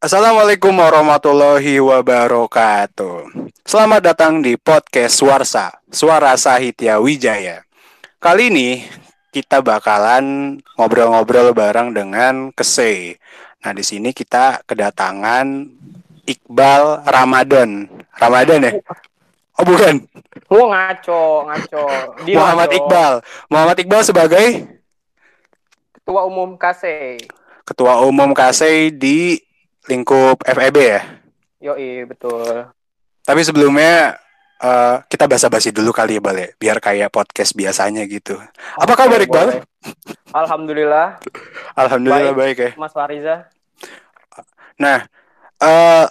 Assalamualaikum warahmatullahi wabarakatuh. Selamat datang di podcast Warsa, Suara Sahitya Wijaya. Kali ini kita bakalan ngobrol-ngobrol bareng dengan Kese. Nah, di sini kita kedatangan Iqbal Ramadan. Ramadan ya? Oh, bukan. Oh, ngaco, ngaco. Dia Muhammad Iqbal. Muhammad Iqbal sebagai Ketua Umum KC. Ketua Umum KC di lingkup FEB ya? Yoi, betul. Tapi sebelumnya uh, kita basa-basi dulu kali ya, Bal ya, biar kayak podcast biasanya gitu. Apa kabar Iqbal? Alhamdulillah. Alhamdulillah baik, baik ya. Mas Fariza. Nah, uh,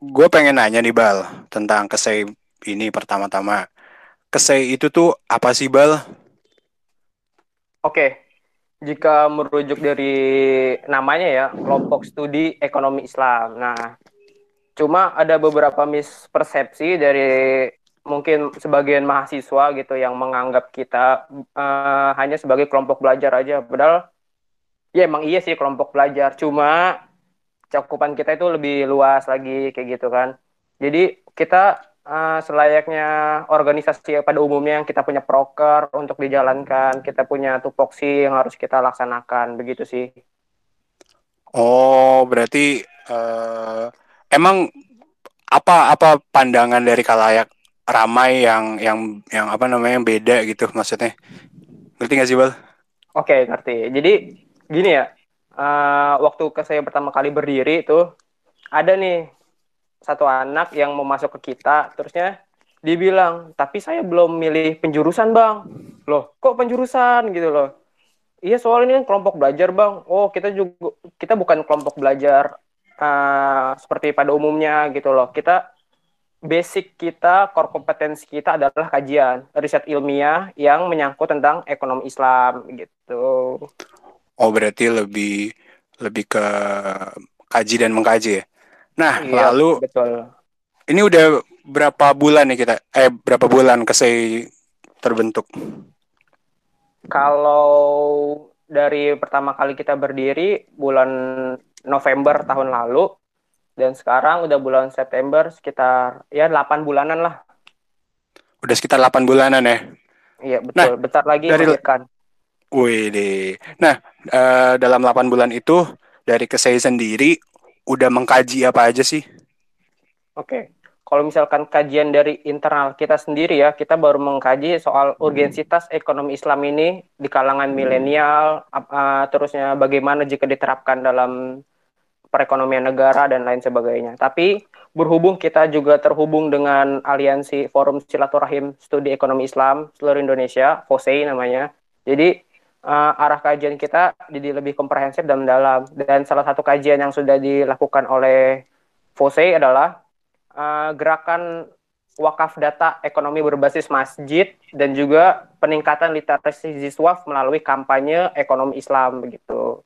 gue pengen nanya nih Bal tentang kesei ini pertama-tama. Kesei itu tuh apa sih Bal? Oke, jika merujuk dari namanya ya kelompok studi ekonomi Islam. Nah, cuma ada beberapa mispersepsi dari mungkin sebagian mahasiswa gitu yang menganggap kita uh, hanya sebagai kelompok belajar aja. Padahal ya emang iya sih kelompok belajar. Cuma cakupan kita itu lebih luas lagi kayak gitu kan. Jadi kita uh, selayaknya organisasi pada umumnya yang kita punya proker untuk dijalankan, kita punya tupoksi yang harus kita laksanakan, begitu sih. Oh, berarti uh, emang apa apa pandangan dari kalayak ramai yang yang yang apa namanya yang beda gitu maksudnya? Ngerti nggak sih, Bal? Oke, ngerti. Jadi gini ya, uh, waktu ke saya pertama kali berdiri itu ada nih satu anak yang mau masuk ke kita terusnya dibilang tapi saya belum milih penjurusan bang. Loh kok penjurusan? Gitu loh. Iya soal ini kan kelompok belajar bang. Oh kita juga kita bukan kelompok belajar uh, seperti pada umumnya gitu loh. Kita basic kita core kompetensi kita adalah kajian riset ilmiah yang menyangkut tentang ekonomi Islam gitu. Oh berarti lebih lebih ke kaji dan mengkaji ya Nah, iya, lalu betul. Ini udah berapa bulan nih kita eh berapa bulan kesei terbentuk? Kalau dari pertama kali kita berdiri bulan November tahun lalu dan sekarang udah bulan September sekitar ya 8 bulanan lah. Udah sekitar 8 bulanan ya. Iya, betul. Nah, Bentar lagi dari melahirkan. Wih deh. Nah, uh, dalam 8 bulan itu dari kesei sendiri udah mengkaji apa aja sih? Oke, kalau misalkan kajian dari internal kita sendiri ya, kita baru mengkaji soal urgensitas ekonomi Islam ini di kalangan milenial, uh, terusnya bagaimana jika diterapkan dalam perekonomian negara dan lain sebagainya. Tapi berhubung kita juga terhubung dengan aliansi Forum Silaturahim Studi Ekonomi Islam seluruh Indonesia, FOSEI namanya. Jadi uh, arah kajian kita jadi lebih komprehensif dan mendalam. Dan salah satu kajian yang sudah dilakukan oleh FOSE adalah uh, gerakan wakaf data ekonomi berbasis masjid dan juga peningkatan literasi siswa melalui kampanye ekonomi Islam begitu.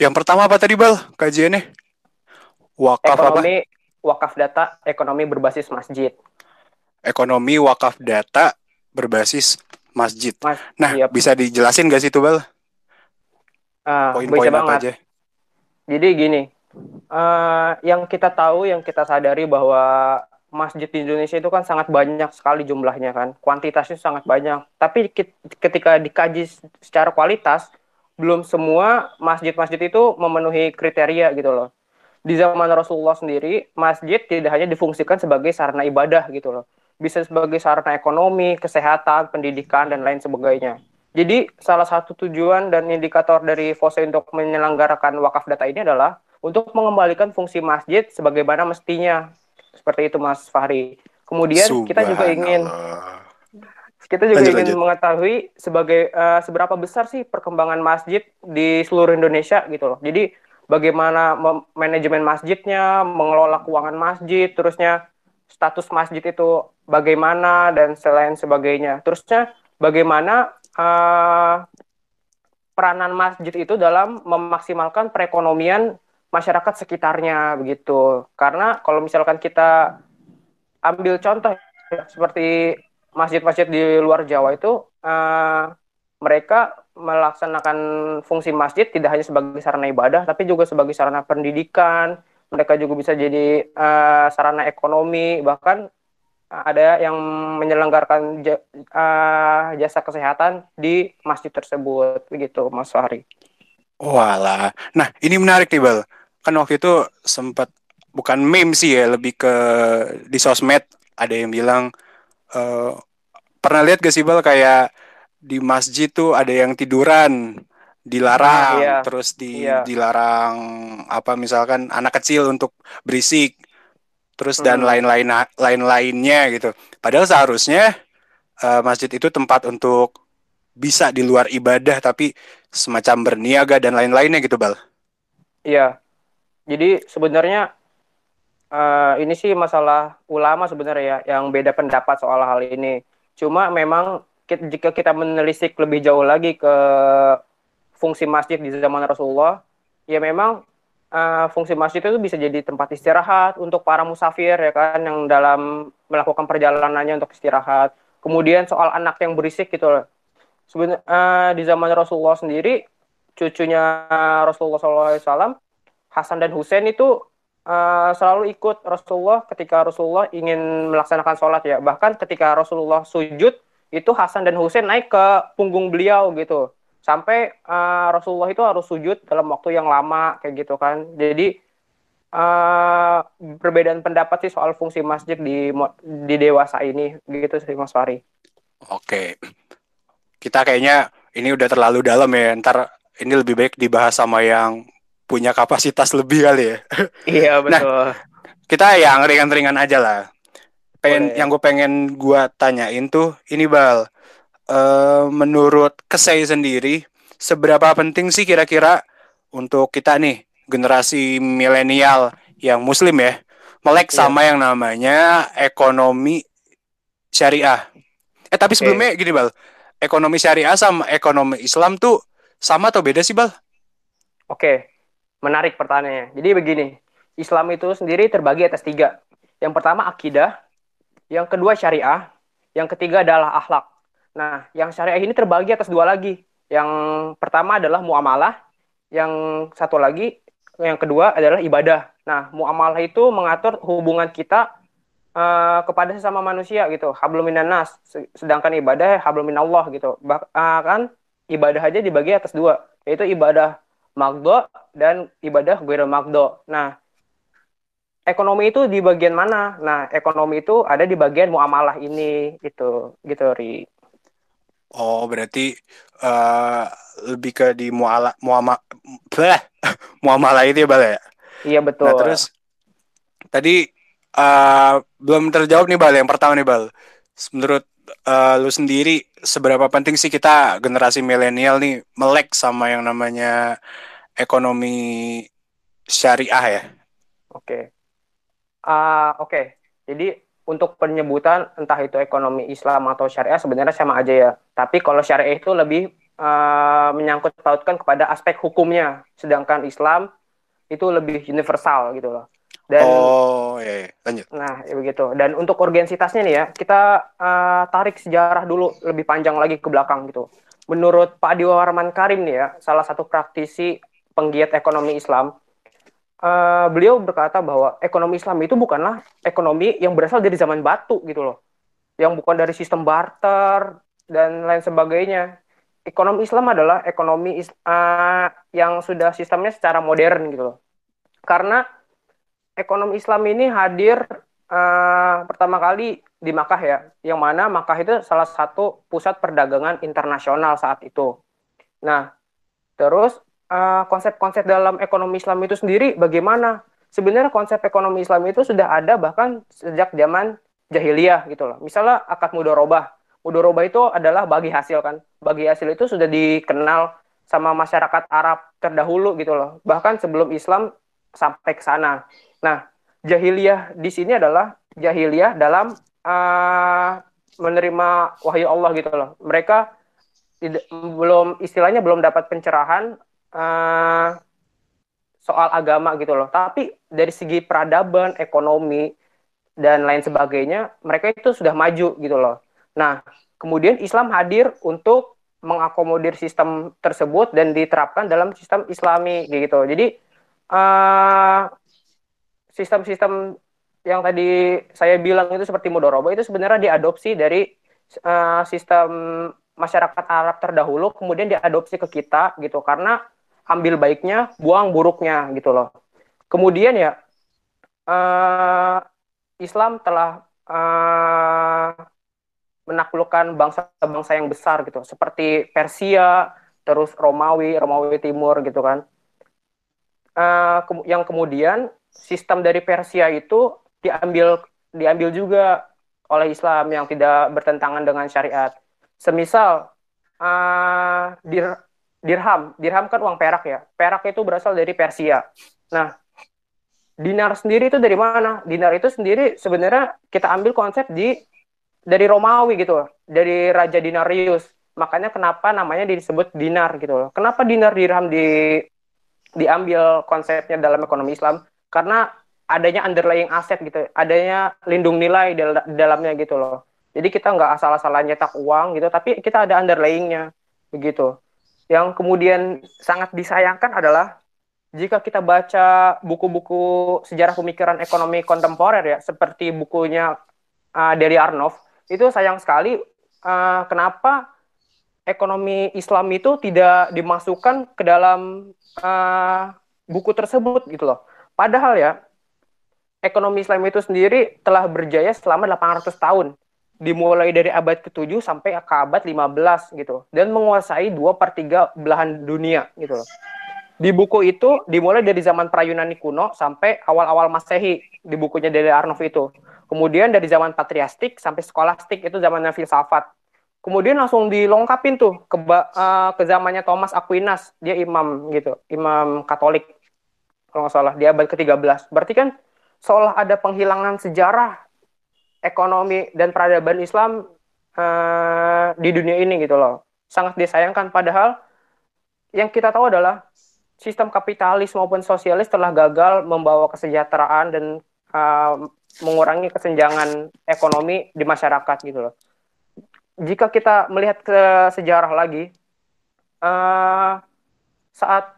Yang pertama apa tadi Bal kajiannya? Wakaf ekonomi apa? wakaf data ekonomi berbasis masjid. Ekonomi wakaf data berbasis masjid. Mas, nah, iya. bisa dijelasin gak sih tuh Bal? Uh, Poin-poin apa banget. aja? Jadi gini, uh, yang kita tahu, yang kita sadari bahwa masjid di Indonesia itu kan sangat banyak sekali jumlahnya kan, kuantitasnya sangat banyak. Tapi ketika dikaji secara kualitas, belum semua masjid-masjid itu memenuhi kriteria gitu loh. Di zaman Rasulullah sendiri, masjid tidak hanya difungsikan sebagai sarana ibadah gitu loh bisa sebagai sarana ekonomi, kesehatan, pendidikan, dan lain sebagainya. Jadi salah satu tujuan dan indikator dari FOSE untuk menyelenggarakan wakaf data ini adalah untuk mengembalikan fungsi masjid sebagaimana mestinya. Seperti itu Mas Fahri. Kemudian kita juga ingin kita juga lanjut, ingin lanjut. mengetahui sebagai uh, seberapa besar sih perkembangan masjid di seluruh Indonesia gitu loh. Jadi bagaimana manajemen masjidnya, mengelola keuangan masjid, terusnya status masjid itu bagaimana dan selain sebagainya. Terusnya bagaimana uh, peranan masjid itu dalam memaksimalkan perekonomian masyarakat sekitarnya begitu. Karena kalau misalkan kita ambil contoh seperti masjid-masjid di luar Jawa itu uh, mereka melaksanakan fungsi masjid tidak hanya sebagai sarana ibadah tapi juga sebagai sarana pendidikan mereka juga bisa jadi uh, sarana ekonomi bahkan ada yang menyelenggarakan uh, jasa kesehatan di masjid tersebut begitu Mas Fahri. Walah. Nah, ini menarik nih, Bal. Kan waktu itu sempat bukan meme sih ya, lebih ke di sosmed ada yang bilang uh, pernah lihat gak sih Bal kayak di masjid tuh ada yang tiduran dilarang iya. terus di iya. dilarang apa misalkan anak kecil untuk berisik terus hmm. dan lain-lain lain-lainnya gitu padahal seharusnya uh, masjid itu tempat untuk bisa di luar ibadah tapi semacam berniaga dan lain-lainnya gitu bal iya jadi sebenarnya uh, ini sih masalah ulama sebenarnya ya yang beda pendapat soal hal ini cuma memang jika kita menelisik lebih jauh lagi ke fungsi masjid di zaman Rasulullah, ya memang uh, fungsi masjid itu bisa jadi tempat istirahat untuk para musafir ya kan yang dalam melakukan perjalanannya untuk istirahat. Kemudian soal anak yang berisik gitu Sebenarnya uh, di zaman Rasulullah sendiri cucunya Rasulullah SAW Hasan dan Husain itu uh, selalu ikut Rasulullah ketika Rasulullah ingin melaksanakan sholat ya. Bahkan ketika Rasulullah sujud itu Hasan dan Husain naik ke punggung beliau gitu sampai uh, Rasulullah itu harus sujud dalam waktu yang lama kayak gitu kan. Jadi uh, perbedaan pendapat sih soal fungsi masjid di di dewasa ini gitu sih Mas Fari oke. Kita kayaknya ini udah terlalu dalam ya. Ntar ini lebih baik dibahas sama yang punya kapasitas lebih kali ya. Iya nah, betul. nah, kita yang ringan-ringan aja lah. Pengen yang gue pengen gue tanyain tuh ini bal uh, menurut Kesei sendiri seberapa penting sih kira-kira untuk kita nih generasi milenial yang muslim ya melek yeah. sama yang namanya ekonomi syariah. Eh tapi sebelumnya okay. gini bal, ekonomi syariah sama ekonomi Islam tuh sama atau beda sih bal? Oke, okay. menarik pertanyaannya. Jadi begini, Islam itu sendiri terbagi atas tiga. Yang pertama akidah, yang kedua syariah, yang ketiga adalah akhlak. Nah, yang syariah ini terbagi atas dua lagi. Yang pertama adalah muamalah, yang satu lagi, yang kedua adalah ibadah. Nah, muamalah itu mengatur hubungan kita uh, kepada sesama manusia gitu. Habluminan nas, sedangkan ibadah hablumin Allah gitu. Bahkan ibadah aja dibagi atas dua, yaitu ibadah magdo dan ibadah gue magdo. Nah, ekonomi itu di bagian mana? Nah, ekonomi itu ada di bagian muamalah ini gitu, gitu Ri. Oh, berarti uh, lebih ke di muala muama bleh, muamalah itu ya, Bal ya? Iya, betul. Nah, terus tadi uh, belum terjawab nih, Bal. Yang pertama nih, Bal. Menurut uh, lu sendiri seberapa penting sih kita generasi milenial nih melek sama yang namanya ekonomi syariah ya? Oke. Okay. Uh, oke. Okay. Jadi untuk penyebutan entah itu ekonomi Islam atau syariah sebenarnya sama aja ya. Tapi kalau syariah itu lebih uh, menyangkut pautkan kepada aspek hukumnya, sedangkan Islam itu lebih universal gitu loh. Dan Oh, iya, iya. lanjut. Nah, ya begitu. Dan untuk urgensitasnya nih ya, kita uh, tarik sejarah dulu lebih panjang lagi ke belakang gitu. Menurut Pak Adi Warman Karim nih ya, salah satu praktisi penggiat ekonomi Islam, uh, beliau berkata bahwa ekonomi Islam itu bukanlah ekonomi yang berasal dari zaman batu gitu loh, yang bukan dari sistem barter dan lain sebagainya. Ekonomi Islam adalah ekonomi uh, yang sudah sistemnya secara modern gitu loh. Karena ekonomi Islam ini hadir uh, pertama kali di Makkah ya, yang mana Makkah itu salah satu pusat perdagangan internasional saat itu. Nah, terus Eh, konsep-konsep uh, dalam ekonomi Islam itu sendiri bagaimana? Sebenarnya konsep ekonomi Islam itu sudah ada bahkan sejak zaman jahiliyah gitu loh. Misalnya akad mudorobah. Mudorobah itu adalah bagi hasil kan. Bagi hasil itu sudah dikenal sama masyarakat Arab terdahulu gitu loh. Bahkan sebelum Islam sampai ke sana. Nah, jahiliyah di sini adalah jahiliyah dalam uh, menerima wahyu Allah gitu loh. Mereka belum istilahnya belum dapat pencerahan uh, soal agama gitu loh. Tapi dari segi peradaban, ekonomi dan lain sebagainya, mereka itu sudah maju gitu loh. Nah, kemudian Islam hadir untuk mengakomodir sistem tersebut dan diterapkan dalam sistem Islami gitu. Jadi uh, sistem-sistem yang tadi saya bilang itu seperti mudorobo itu sebenarnya diadopsi dari uh, sistem masyarakat Arab terdahulu kemudian diadopsi ke kita gitu karena ambil baiknya buang buruknya gitu loh. Kemudian ya uh, Islam telah uh, menaklukkan bangsa-bangsa yang besar gitu. Seperti Persia terus Romawi Romawi Timur gitu kan. Uh, ke yang kemudian sistem dari Persia itu diambil diambil juga oleh Islam yang tidak bertentangan dengan syariat. Semisal uh, dir, dirham. Dirham kan uang perak ya. Perak itu berasal dari Persia. Nah dinar sendiri itu dari mana? Dinar itu sendiri sebenarnya kita ambil konsep di dari Romawi gitu dari Raja Dinarius. Makanya kenapa namanya disebut dinar gitu loh. Kenapa dinar dirham di diambil konsepnya dalam ekonomi Islam? Karena adanya underlying aset gitu. Adanya lindung nilai di dalamnya gitu loh. Jadi kita nggak asal-asalan nyetak uang gitu tapi kita ada underlyingnya. Begitu yang kemudian sangat disayangkan adalah jika kita baca buku-buku sejarah pemikiran ekonomi kontemporer ya seperti bukunya uh, dari Arnov itu sayang sekali uh, kenapa ekonomi Islam itu tidak dimasukkan ke dalam uh, buku tersebut gitu loh. Padahal ya ekonomi Islam itu sendiri telah berjaya selama 800 tahun dimulai dari abad ke-7 sampai ke abad 15 gitu dan menguasai 2 per 3 belahan dunia gitu loh. Di buku itu dimulai dari zaman pra-Yunani kuno sampai awal-awal Masehi di bukunya dari Arnov itu. Kemudian dari zaman patriastik sampai skolastik itu zamannya filsafat. Kemudian langsung dilengkapin tuh ke uh, ke zamannya Thomas Aquinas, dia imam gitu, imam Katolik kalau nggak salah di abad ke-13. Berarti kan seolah ada penghilangan sejarah ekonomi dan peradaban Islam uh, di dunia ini gitu loh. Sangat disayangkan padahal yang kita tahu adalah sistem kapitalis maupun sosialis telah gagal membawa kesejahteraan dan uh, mengurangi kesenjangan ekonomi di masyarakat gitu loh. Jika kita melihat ke sejarah lagi, uh, saat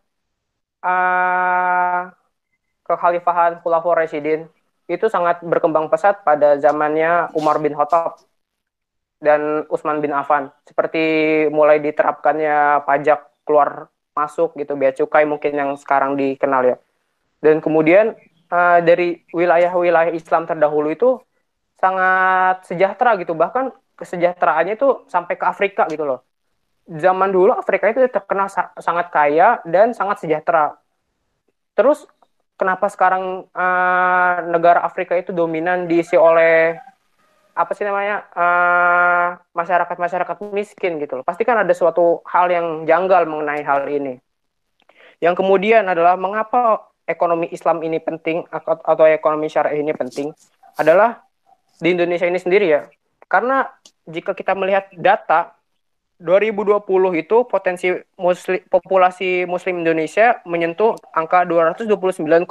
uh, kekhalifahan Khulafaur Rasyidin itu sangat berkembang pesat pada zamannya Umar bin Khattab dan Utsman bin Affan. Seperti mulai diterapkannya pajak keluar masuk gitu, bea cukai mungkin yang sekarang dikenal ya. Dan kemudian uh, dari wilayah-wilayah Islam terdahulu itu sangat sejahtera gitu bahkan kesejahteraannya itu sampai ke Afrika gitu loh zaman dulu Afrika itu terkenal sa sangat kaya dan sangat sejahtera terus kenapa sekarang uh, negara Afrika itu dominan diisi oleh apa sih namanya uh, masyarakat-masyarakat miskin gitu loh pasti kan ada suatu hal yang janggal mengenai hal ini yang kemudian adalah mengapa ekonomi Islam ini penting atau ekonomi syariah ini penting adalah di Indonesia ini sendiri ya. Karena jika kita melihat data 2020 itu potensi muslim, populasi muslim Indonesia menyentuh angka 229,62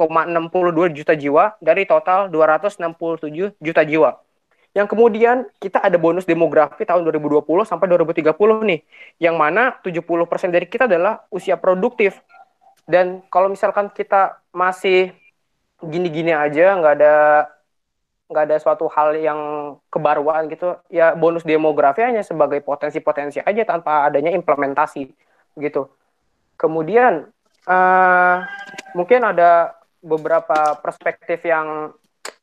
juta jiwa dari total 267 juta jiwa. Yang kemudian kita ada bonus demografi tahun 2020 sampai 2030 nih, yang mana 70% dari kita adalah usia produktif dan kalau misalkan kita masih gini-gini aja nggak ada nggak ada suatu hal yang kebaruan gitu ya bonus demografi hanya sebagai potensi-potensi aja tanpa adanya implementasi gitu. Kemudian uh, mungkin ada beberapa perspektif yang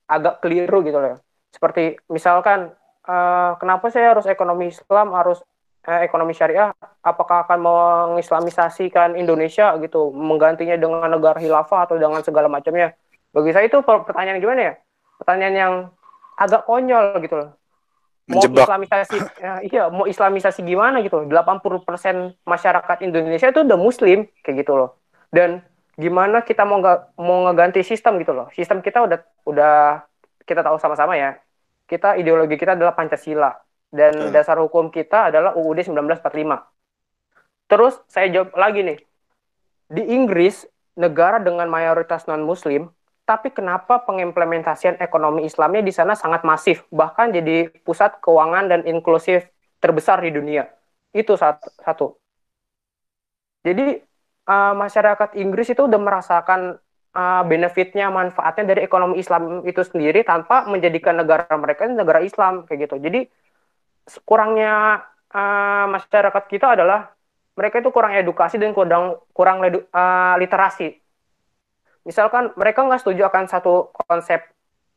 agak keliru gitu loh. Seperti misalkan uh, kenapa saya harus ekonomi Islam harus eh, ekonomi syariah? Apakah akan mengislamisasikan Indonesia gitu menggantinya dengan negara khilafah atau dengan segala macamnya? Bagi saya itu pertanyaan gimana ya pertanyaan yang agak konyol gitu loh mau Menjebak. islamisasi ya, iya mau islamisasi gimana gitu 80% masyarakat Indonesia itu udah muslim kayak gitu loh dan gimana kita mau nggak mau ngeganti sistem gitu loh sistem kita udah udah kita tahu sama-sama ya kita ideologi kita adalah Pancasila dan hmm. dasar hukum kita adalah UUD 1945. Terus saya jawab lagi nih. Di Inggris, negara dengan mayoritas non-muslim, tapi kenapa pengimplementasian ekonomi Islamnya di sana sangat masif, bahkan jadi pusat keuangan dan inklusif terbesar di dunia. Itu satu. Jadi uh, masyarakat Inggris itu udah merasakan uh, benefitnya, manfaatnya dari ekonomi Islam itu sendiri tanpa menjadikan negara mereka negara Islam kayak gitu. Jadi kurangnya uh, masyarakat kita adalah mereka itu kurang edukasi dan kurang kurang uh, literasi. Misalkan mereka nggak setuju akan satu konsep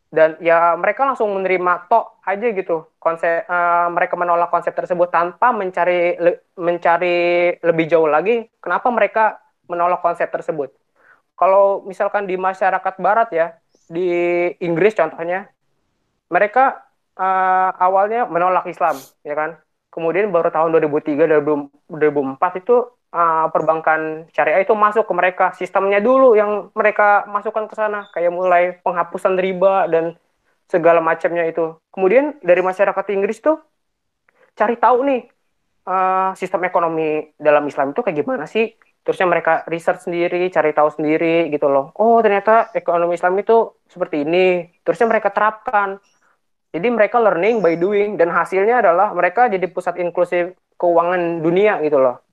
dan ya mereka langsung menerima tok aja gitu. Konsep uh, mereka menolak konsep tersebut tanpa mencari le, mencari lebih jauh lagi kenapa mereka menolak konsep tersebut? Kalau misalkan di masyarakat barat ya di Inggris contohnya mereka uh, awalnya menolak Islam ya kan? Kemudian baru tahun 2003 2004 itu uh, perbankan syariah itu masuk ke mereka sistemnya dulu yang mereka masukkan ke sana kayak mulai penghapusan riba dan segala macamnya itu kemudian dari masyarakat Inggris tuh cari tahu nih uh, sistem ekonomi dalam Islam itu kayak gimana sih terusnya mereka research sendiri, cari tahu sendiri gitu loh. Oh ternyata ekonomi Islam itu seperti ini. Terusnya mereka terapkan. Jadi mereka learning by doing dan hasilnya adalah mereka jadi pusat inklusif keuangan dunia gitu loh.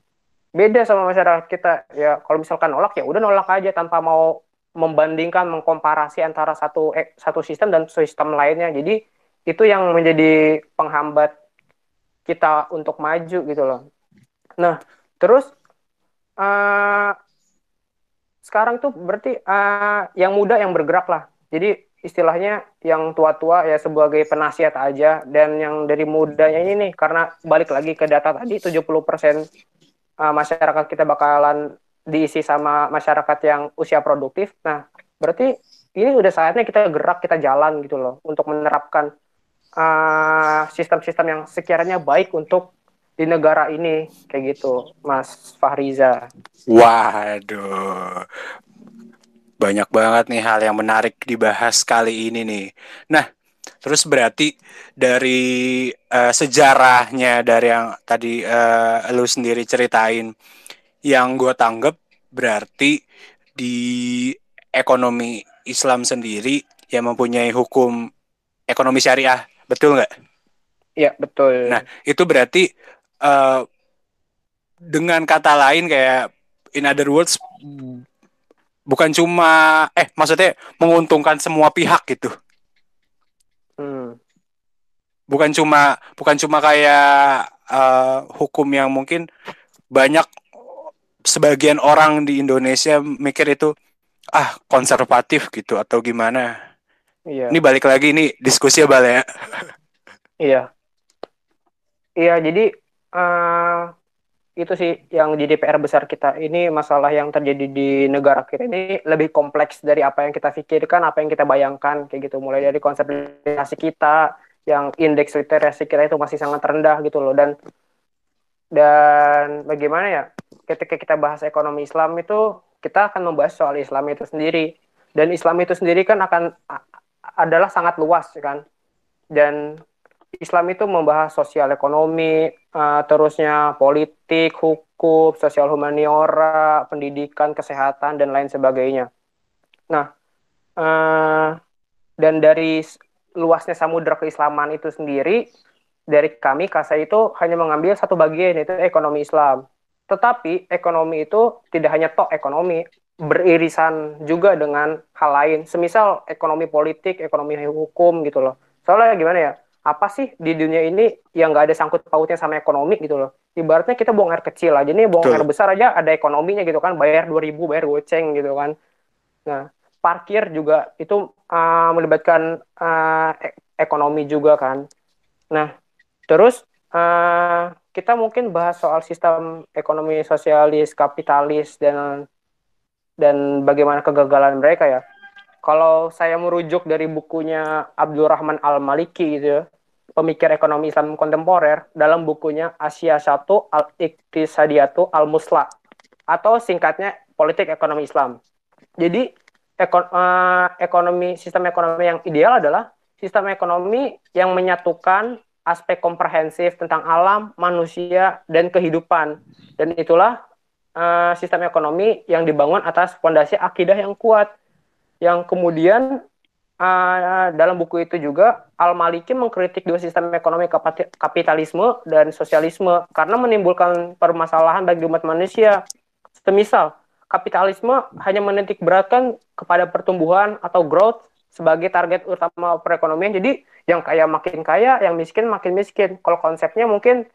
Beda sama masyarakat kita ya kalau misalkan nolak ya udah nolak aja tanpa mau membandingkan mengkomparasi antara satu eh, satu sistem dan sistem lainnya. Jadi itu yang menjadi penghambat kita untuk maju gitu loh. Nah, terus uh, sekarang tuh berarti uh, yang muda yang bergerak lah. Jadi istilahnya yang tua-tua ya sebagai penasihat aja dan yang dari mudanya ini nih karena balik lagi ke data tadi 70% uh, masyarakat kita bakalan diisi sama masyarakat yang usia produktif. Nah, berarti ini udah saatnya kita gerak, kita jalan gitu loh untuk menerapkan sistem-sistem uh, yang sekiranya baik untuk di negara ini kayak gitu Mas Fahriza. Waduh. Banyak banget nih hal yang menarik dibahas kali ini nih. Nah, terus berarti dari uh, sejarahnya dari yang tadi uh, lu sendiri ceritain yang gue tanggap berarti di ekonomi Islam sendiri yang mempunyai hukum ekonomi syariah, betul nggak? Iya, betul. Nah, itu berarti uh, dengan kata lain kayak in other words bukan cuma eh maksudnya menguntungkan semua pihak gitu. Bukan cuma bukan cuma kayak uh, hukum yang mungkin banyak sebagian orang di Indonesia mikir itu ah konservatif gitu atau gimana iya. ini balik lagi ini diskusi ya bal ya iya iya jadi uh, itu sih yang jadi PR besar kita ini masalah yang terjadi di negara kita ini lebih kompleks dari apa yang kita pikirkan, apa yang kita bayangkan kayak gitu. Mulai dari konsep kita yang indeks literasi kita itu masih sangat rendah gitu loh. Dan dan bagaimana ya ketika kita bahas ekonomi Islam itu kita akan membahas soal Islam itu sendiri. Dan Islam itu sendiri kan akan adalah sangat luas kan. Dan Islam itu membahas sosial ekonomi, uh, terusnya politik, hukum, sosial humaniora, pendidikan, kesehatan, dan lain sebagainya. Nah, uh, dan dari luasnya samudera keislaman itu sendiri, dari kami KASA itu hanya mengambil satu bagian, yaitu ekonomi Islam. Tetapi ekonomi itu tidak hanya tok ekonomi, beririsan juga dengan hal lain. Semisal ekonomi politik, ekonomi hukum gitu loh. Soalnya gimana ya, apa sih di dunia ini yang nggak ada sangkut pautnya sama ekonomi gitu loh. Ibaratnya kita buang air kecil aja nih, buang air besar aja ada ekonominya gitu kan, bayar 2000, bayar goceng gitu kan. Nah, parkir juga itu uh, melibatkan uh, ekonomi juga kan. Nah, terus uh, kita mungkin bahas soal sistem ekonomi sosialis, kapitalis dan dan bagaimana kegagalan mereka ya kalau saya merujuk dari bukunya Abdul Rahman Al-Maliki gitu ya, pemikir ekonomi Islam kontemporer dalam bukunya Asia 1 Al-Iqtisadiyatu Al-Musla atau singkatnya Politik Ekonomi Islam. Jadi ekon uh, ekonomi sistem ekonomi yang ideal adalah sistem ekonomi yang menyatukan aspek komprehensif tentang alam, manusia, dan kehidupan. Dan itulah uh, sistem ekonomi yang dibangun atas fondasi akidah yang kuat yang kemudian uh, dalam buku itu juga Al-Maliki mengkritik dua sistem ekonomi kapitalisme dan sosialisme karena menimbulkan permasalahan bagi umat manusia. Semisal, kapitalisme hanya menitik beratkan kepada pertumbuhan atau growth sebagai target utama perekonomian. Jadi yang kaya makin kaya, yang miskin makin miskin. Kalau konsepnya mungkin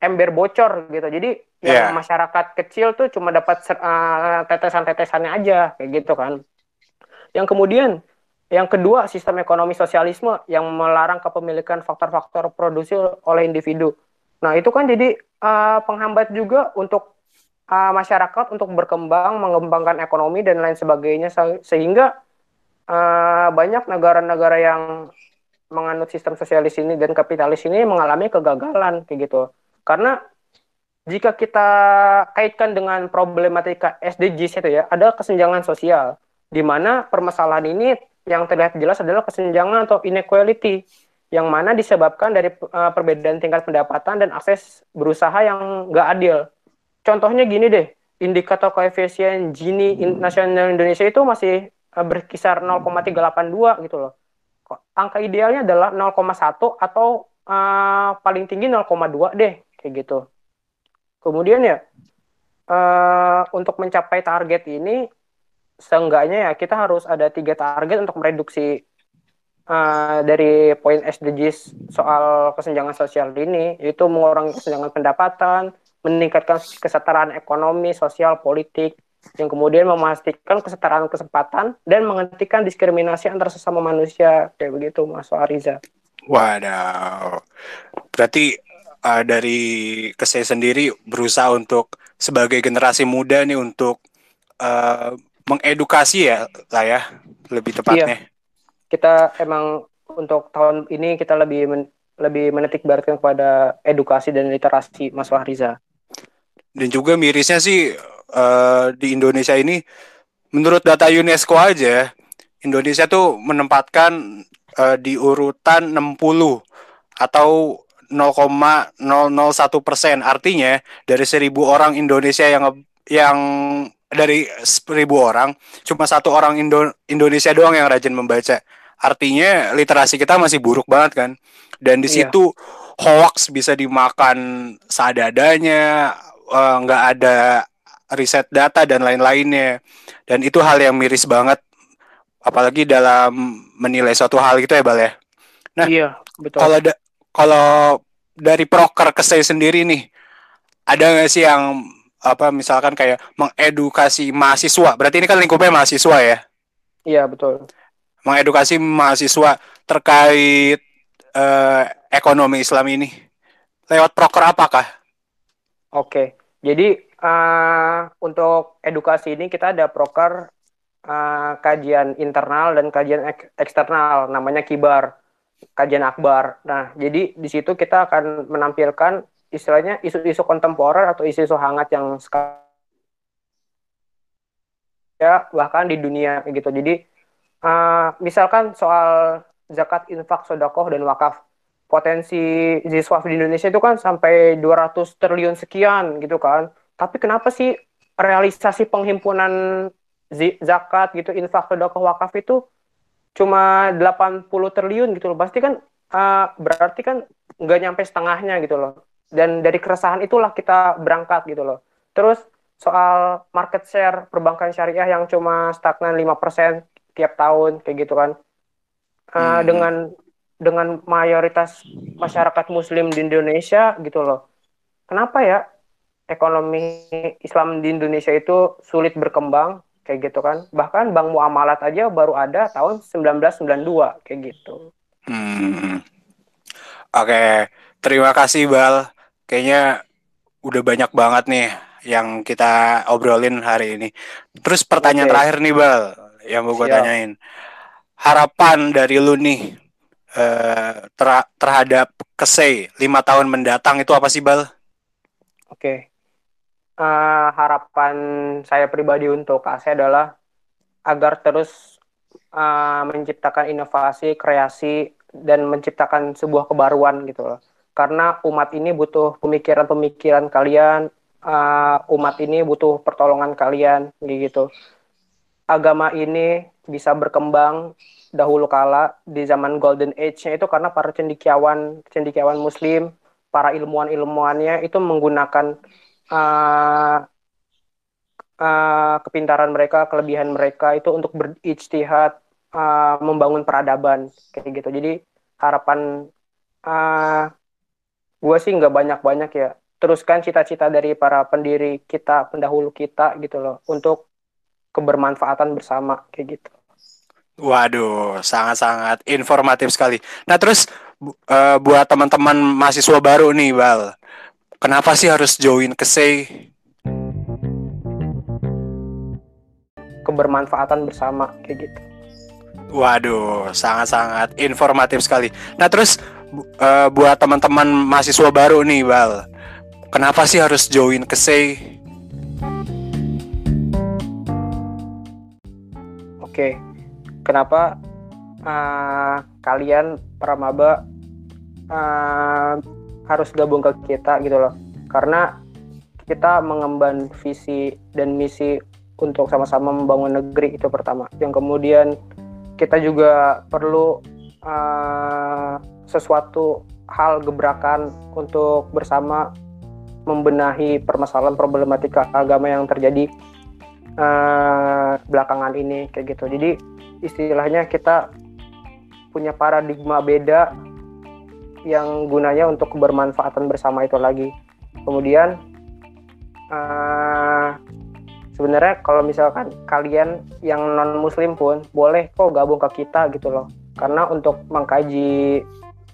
ember bocor gitu. Jadi yeah. yang masyarakat kecil tuh cuma dapat uh, tetesan-tetesannya aja kayak gitu kan. Yang kemudian yang kedua sistem ekonomi sosialisme yang melarang kepemilikan faktor-faktor produksi oleh individu. Nah itu kan jadi uh, penghambat juga untuk uh, masyarakat untuk berkembang, mengembangkan ekonomi dan lain sebagainya sehingga uh, banyak negara-negara yang menganut sistem sosialis ini dan kapitalis ini mengalami kegagalan kayak gitu. Karena jika kita kaitkan dengan problematika SDGs itu ya, ada kesenjangan sosial di mana permasalahan ini yang terlihat jelas adalah kesenjangan atau inequality yang mana disebabkan dari uh, perbedaan tingkat pendapatan dan akses berusaha yang nggak adil. Contohnya gini deh, indikator koefisien Gini nasional Indonesia itu masih uh, berkisar 0,382 gitu loh. Angka idealnya adalah 0,1 atau uh, paling tinggi 0,2 deh, kayak gitu. Kemudian ya, uh, untuk mencapai target ini, seenggaknya ya kita harus ada tiga target untuk mereduksi uh, dari poin SDGs soal kesenjangan sosial ini, yaitu mengurangi kesenjangan pendapatan, meningkatkan kesetaraan ekonomi, sosial, politik, yang kemudian memastikan kesetaraan kesempatan dan menghentikan diskriminasi antar sesama manusia kayak begitu Mas Ariza. Waduh, berarti uh, dari saya sendiri berusaha untuk sebagai generasi muda nih untuk uh, mengedukasi ya lah ya lebih tepatnya. Iya. Kita emang untuk tahun ini kita lebih men lebih menetik beratkan kepada edukasi dan literasi Mas Wahriza dan juga mirisnya sih uh, di Indonesia ini menurut data UNESCO aja Indonesia tuh menempatkan uh, di urutan 60 atau 0,001 persen. Artinya dari seribu orang Indonesia yang yang dari seribu orang cuma satu orang Indo Indonesia doang yang rajin membaca. Artinya literasi kita masih buruk banget kan? Dan di iya. situ hoax bisa dimakan seadanya Eh, nggak uh, ada riset data dan lain-lainnya. Dan itu hal yang miris banget apalagi dalam menilai suatu hal gitu ya bal ya. Nah iya betul. kalau da kalau dari proker ke saya sendiri nih ada nggak sih yang apa misalkan kayak mengedukasi mahasiswa? Berarti ini kan lingkupnya mahasiswa ya? Iya betul. Mengedukasi mahasiswa terkait uh, ekonomi Islam ini. Lewat proker apakah? Oke, jadi uh, untuk edukasi ini kita ada proker uh, kajian internal dan kajian ek eksternal, namanya kibar, kajian akbar. Nah, jadi di situ kita akan menampilkan istilahnya isu-isu kontemporer atau isu-isu hangat yang sekarang ya bahkan di dunia gitu. Jadi uh, misalkan soal zakat, infak, sodakoh dan wakaf potensi Ziswaf di Indonesia itu kan sampai 200 triliun sekian gitu kan. Tapi kenapa sih realisasi penghimpunan zakat gitu, infak, sedekah, wakaf itu cuma 80 triliun gitu loh. Pasti kan uh, berarti kan nggak nyampe setengahnya gitu loh. Dan dari keresahan itulah kita berangkat gitu loh. Terus soal market share perbankan syariah yang cuma stagnan 5% tiap tahun kayak gitu kan. Uh, hmm. dengan dengan mayoritas masyarakat muslim di Indonesia gitu loh. Kenapa ya ekonomi Islam di Indonesia itu sulit berkembang kayak gitu kan. Bahkan Bank Muamalat aja baru ada tahun 1992 kayak gitu. Hmm. Oke, terima kasih Bal. Kayaknya udah banyak banget nih yang kita obrolin hari ini. Terus pertanyaan Oke. terakhir nih Bal, yang mau gue tanyain. Harapan dari lu nih Eh, ter terhadap Kesei lima tahun mendatang itu apa sih Bal? Oke, okay. uh, eh, harapan saya pribadi untuk Kase adalah agar terus uh, menciptakan inovasi, kreasi, dan menciptakan sebuah kebaruan gitu loh. Karena umat ini butuh pemikiran-pemikiran kalian, uh, umat ini butuh pertolongan kalian gitu. Agama ini bisa berkembang dahulu kala di zaman Golden Age-nya itu karena para cendikiawan cendikiawan Muslim, para ilmuwan-ilmuwannya itu menggunakan uh, uh, kepintaran mereka, kelebihan mereka itu untuk berijtihad, uh, membangun peradaban kayak gitu. Jadi harapan uh, gue sih nggak banyak-banyak ya. Teruskan cita-cita dari para pendiri kita, pendahulu kita gitu loh, untuk kebermanfaatan bersama kayak gitu. Waduh, sangat-sangat informatif sekali. Nah, terus uh, buat teman-teman mahasiswa baru nih, Bal, kenapa sih harus join ke SEI? Kebermanfaatan bersama kayak gitu. Waduh, sangat-sangat informatif sekali. Nah, terus uh, buat teman-teman mahasiswa baru nih, Bal. Kenapa sih harus join ke SEI? Oke, kenapa uh, kalian para maba uh, harus gabung ke kita gitu loh? Karena kita mengemban visi dan misi untuk sama-sama membangun negeri itu pertama. Yang kemudian kita juga perlu uh, sesuatu hal gebrakan untuk bersama membenahi permasalahan problematika agama yang terjadi uh, belakangan ini kayak gitu. Jadi istilahnya kita punya paradigma beda yang gunanya untuk kebermanfaatan bersama itu lagi. Kemudian uh, sebenarnya kalau misalkan kalian yang non muslim pun boleh kok gabung ke kita gitu loh. Karena untuk mengkaji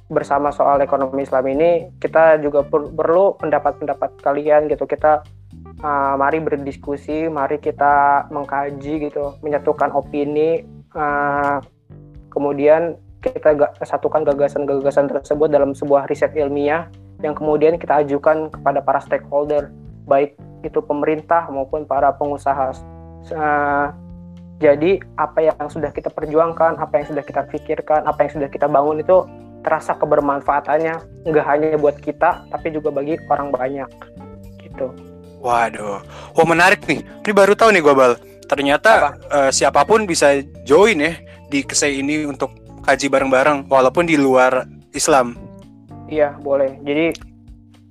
bersama soal ekonomi Islam ini kita juga per perlu pendapat-pendapat kalian gitu kita uh, mari berdiskusi mari kita mengkaji gitu menyatukan opini uh, kemudian kita gak, satukan gagasan-gagasan tersebut dalam sebuah riset ilmiah yang kemudian kita ajukan kepada para stakeholder baik itu pemerintah maupun para pengusaha uh, jadi apa yang sudah kita perjuangkan apa yang sudah kita pikirkan apa yang sudah kita bangun itu terasa kebermanfaatannya nggak hanya buat kita tapi juga bagi orang banyak gitu. Waduh, wah menarik nih. Ini baru tahu nih gue bal. Ternyata uh, siapa pun bisa join ya di kesei ini untuk kaji bareng-bareng walaupun di luar Islam. Iya boleh. Jadi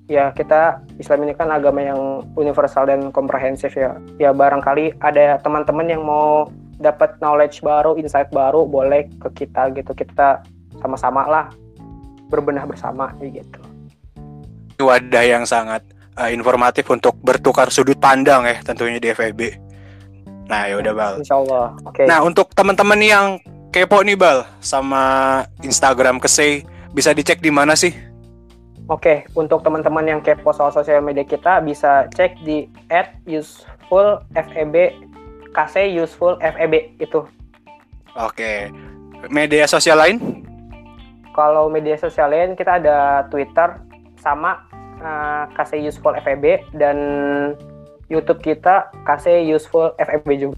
ya kita Islam ini kan agama yang universal dan komprehensif ya. Ya barangkali ada teman-teman yang mau dapat knowledge baru, insight baru, boleh ke kita gitu. Kita sama-sama lah berbenah bersama gitu. Wadah yang sangat uh, informatif untuk bertukar sudut pandang ya tentunya di FEB. Nah ya udah bal. Insya Allah. Oke. Okay. Nah untuk teman-teman yang kepo nih bal sama Instagram Kesei bisa dicek di mana sih? Oke, okay, untuk teman-teman yang kepo soal sosial media kita bisa cek di @usefulfeb KC useful FEB itu. Oke. Media sosial lain? Kalau media sosial lain kita ada Twitter sama uh, eh, KC Useful FEB dan YouTube kita KC Useful FEB juga.